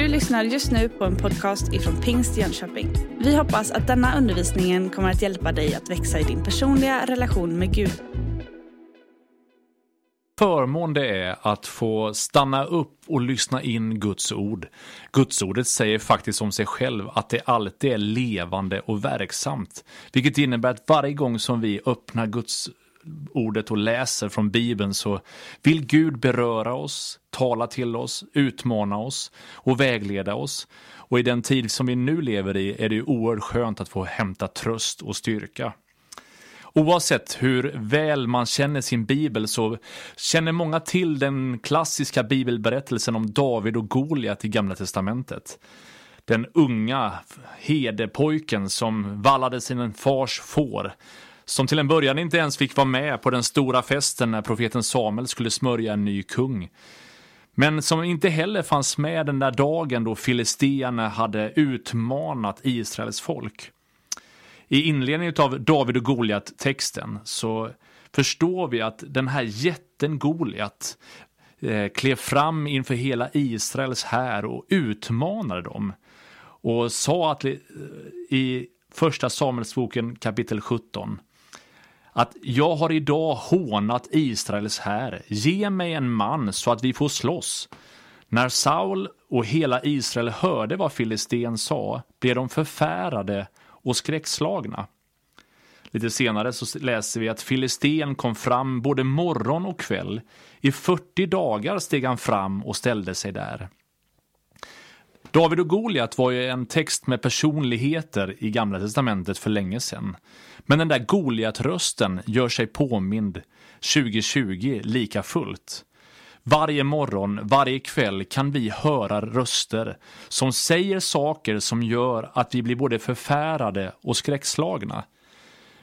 Du lyssnar just nu på en podcast ifrån Pingst Jönköping. Vi hoppas att denna undervisning kommer att hjälpa dig att växa i din personliga relation med Gud. förmån det är att få stanna upp och lyssna in Guds ord. Gudsordet säger faktiskt om sig själv att det alltid är levande och verksamt. Vilket innebär att varje gång som vi öppnar Guds ordet och läser från Bibeln så vill Gud beröra oss, tala till oss, utmana oss och vägleda oss. Och i den tid som vi nu lever i är det ju oerhört skönt att få hämta tröst och styrka. Oavsett hur väl man känner sin bibel så känner många till den klassiska bibelberättelsen om David och Goliat i Gamla Testamentet. Den unga hedepojken som vallade sin fars får. Som till en början inte ens fick vara med på den stora festen när profeten Samuel skulle smörja en ny kung. Men som inte heller fanns med den där dagen då filisteerna hade utmanat Israels folk. I inledningen av David och Goliat-texten så förstår vi att den här jätten Goliat eh, klev fram inför hela Israels här och utmanade dem. Och sa att eh, i första Samuelsboken kapitel 17 att jag har idag hånat Israels här. Ge mig en man så att vi får slåss. När Saul och hela Israel hörde vad Filisten sa blev de förfärade och skräckslagna. Lite senare så läser vi att Filisten kom fram både morgon och kväll. I 40 dagar steg han fram och ställde sig där. David och Goliat var ju en text med personligheter i Gamla Testamentet för länge sedan. Men den där Goliat-rösten gör sig påmind 2020 lika fullt. Varje morgon, varje kväll kan vi höra röster som säger saker som gör att vi blir både förfärade och skräckslagna.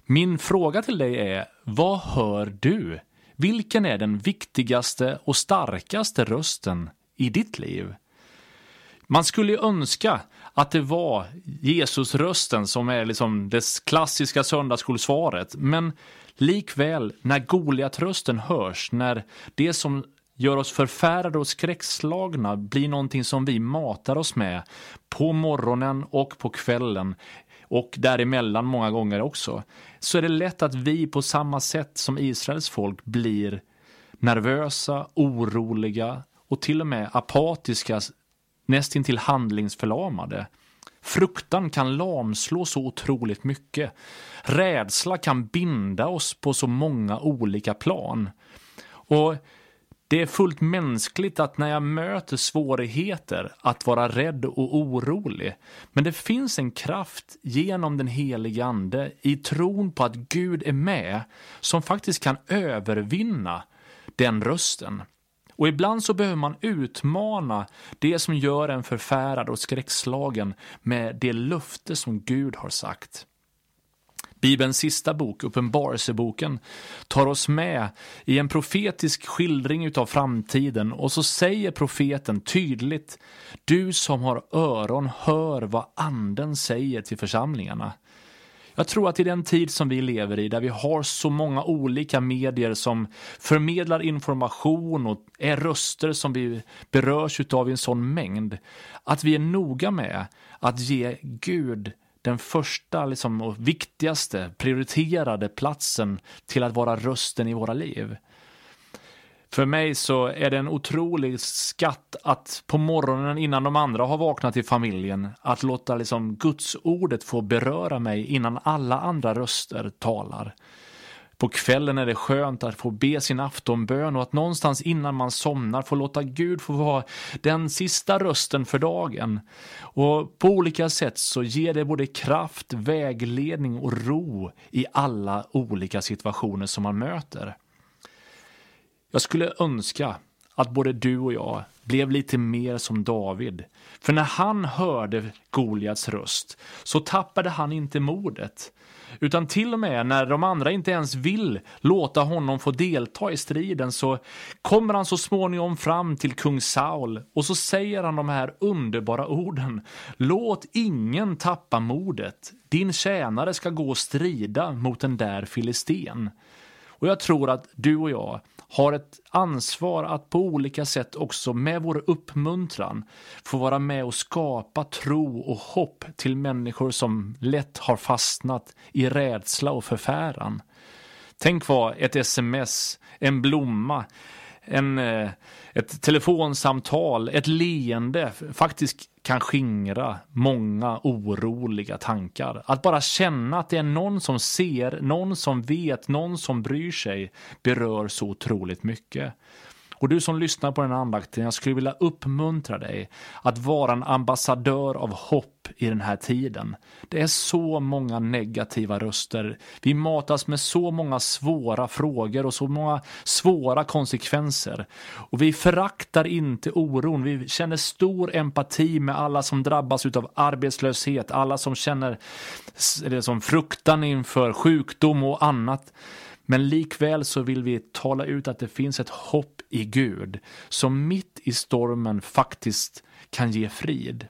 Min fråga till dig är, vad hör du? Vilken är den viktigaste och starkaste rösten i ditt liv? Man skulle ju önska att det var Jesusrösten som är liksom det klassiska söndagsskolsvaret, men likväl när Goliatrösten hörs, när det som gör oss förfärade och skräckslagna blir någonting som vi matar oss med på morgonen och på kvällen och däremellan många gånger också, så är det lätt att vi på samma sätt som Israels folk blir nervösa, oroliga och till och med apatiska, nästintill handlingsförlamade. Fruktan kan lamslå så otroligt mycket. Rädsla kan binda oss på så många olika plan. Och det är fullt mänskligt att när jag möter svårigheter att vara rädd och orolig. Men det finns en kraft genom den helige ande i tron på att Gud är med som faktiskt kan övervinna den rösten. Och ibland så behöver man utmana det som gör en förfärad och skräckslagen med det löfte som Gud har sagt. Bibelns sista bok, Uppenbarelseboken, tar oss med i en profetisk skildring utav framtiden och så säger profeten tydligt Du som har öron, hör vad anden säger till församlingarna. Jag tror att i den tid som vi lever i, där vi har så många olika medier som förmedlar information och är röster som vi berörs utav i en sån mängd, att vi är noga med att ge Gud den första liksom, och viktigaste prioriterade platsen till att vara rösten i våra liv. För mig så är det en otrolig skatt att på morgonen innan de andra har vaknat i familjen, att låta liksom Guds ordet få beröra mig innan alla andra röster talar. På kvällen är det skönt att få be sin aftonbön och att någonstans innan man somnar få låta Gud få vara den sista rösten för dagen. Och på olika sätt så ger det både kraft, vägledning och ro i alla olika situationer som man möter. Jag skulle önska att både du och jag blev lite mer som David. För när han hörde Goliats röst så tappade han inte modet. Utan till och med när de andra inte ens vill låta honom få delta i striden så kommer han så småningom fram till kung Saul och så säger han de här underbara orden. Låt ingen tappa modet. Din tjänare ska gå och strida mot den där filisten. Och jag tror att du och jag har ett ansvar att på olika sätt också med vår uppmuntran få vara med och skapa tro och hopp till människor som lätt har fastnat i rädsla och förfäran. Tänk vad ett sms, en blomma, en, eh, ett telefonsamtal, ett leende faktiskt kan skingra många oroliga tankar. Att bara känna att det är någon som ser, någon som vet, någon som bryr sig berör så otroligt mycket. Och du som lyssnar på den här andakten, jag skulle vilja uppmuntra dig att vara en ambassadör av hopp i den här tiden. Det är så många negativa röster. Vi matas med så många svåra frågor och så många svåra konsekvenser. Och vi föraktar inte oron. Vi känner stor empati med alla som drabbas av arbetslöshet, alla som känner eller som fruktan inför sjukdom och annat. Men likväl så vill vi tala ut att det finns ett hopp i Gud som mitt i stormen faktiskt kan ge frid.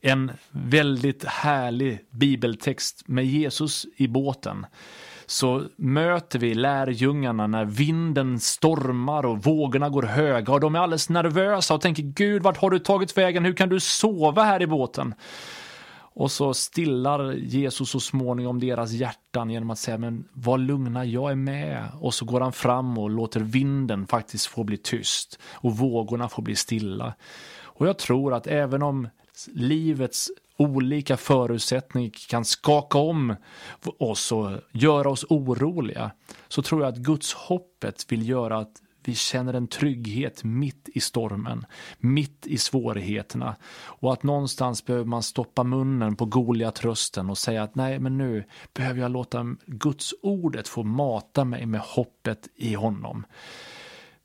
En väldigt härlig bibeltext med Jesus i båten så möter vi lärjungarna när vinden stormar och vågorna går höga och de är alldeles nervösa och tänker Gud, vart har du tagit vägen? Hur kan du sova här i båten? Och så stillar Jesus så småningom deras hjärtan genom att säga men var lugna, jag är med. Och så går han fram och låter vinden faktiskt få bli tyst och vågorna få bli stilla. Och jag tror att även om livets olika förutsättningar kan skaka om oss och göra oss oroliga så tror jag att Guds hoppet vill göra att vi känner en trygghet mitt i stormen, mitt i svårigheterna. Och att någonstans behöver man stoppa munnen på Goliat-rösten och säga att nej, men nu behöver jag låta Guds ordet få mata mig med hoppet i honom.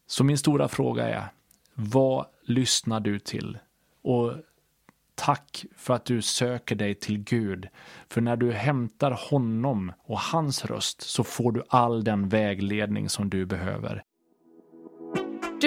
Så min stora fråga är, vad lyssnar du till? Och Tack för att du söker dig till Gud. För när du hämtar honom och hans röst så får du all den vägledning som du behöver.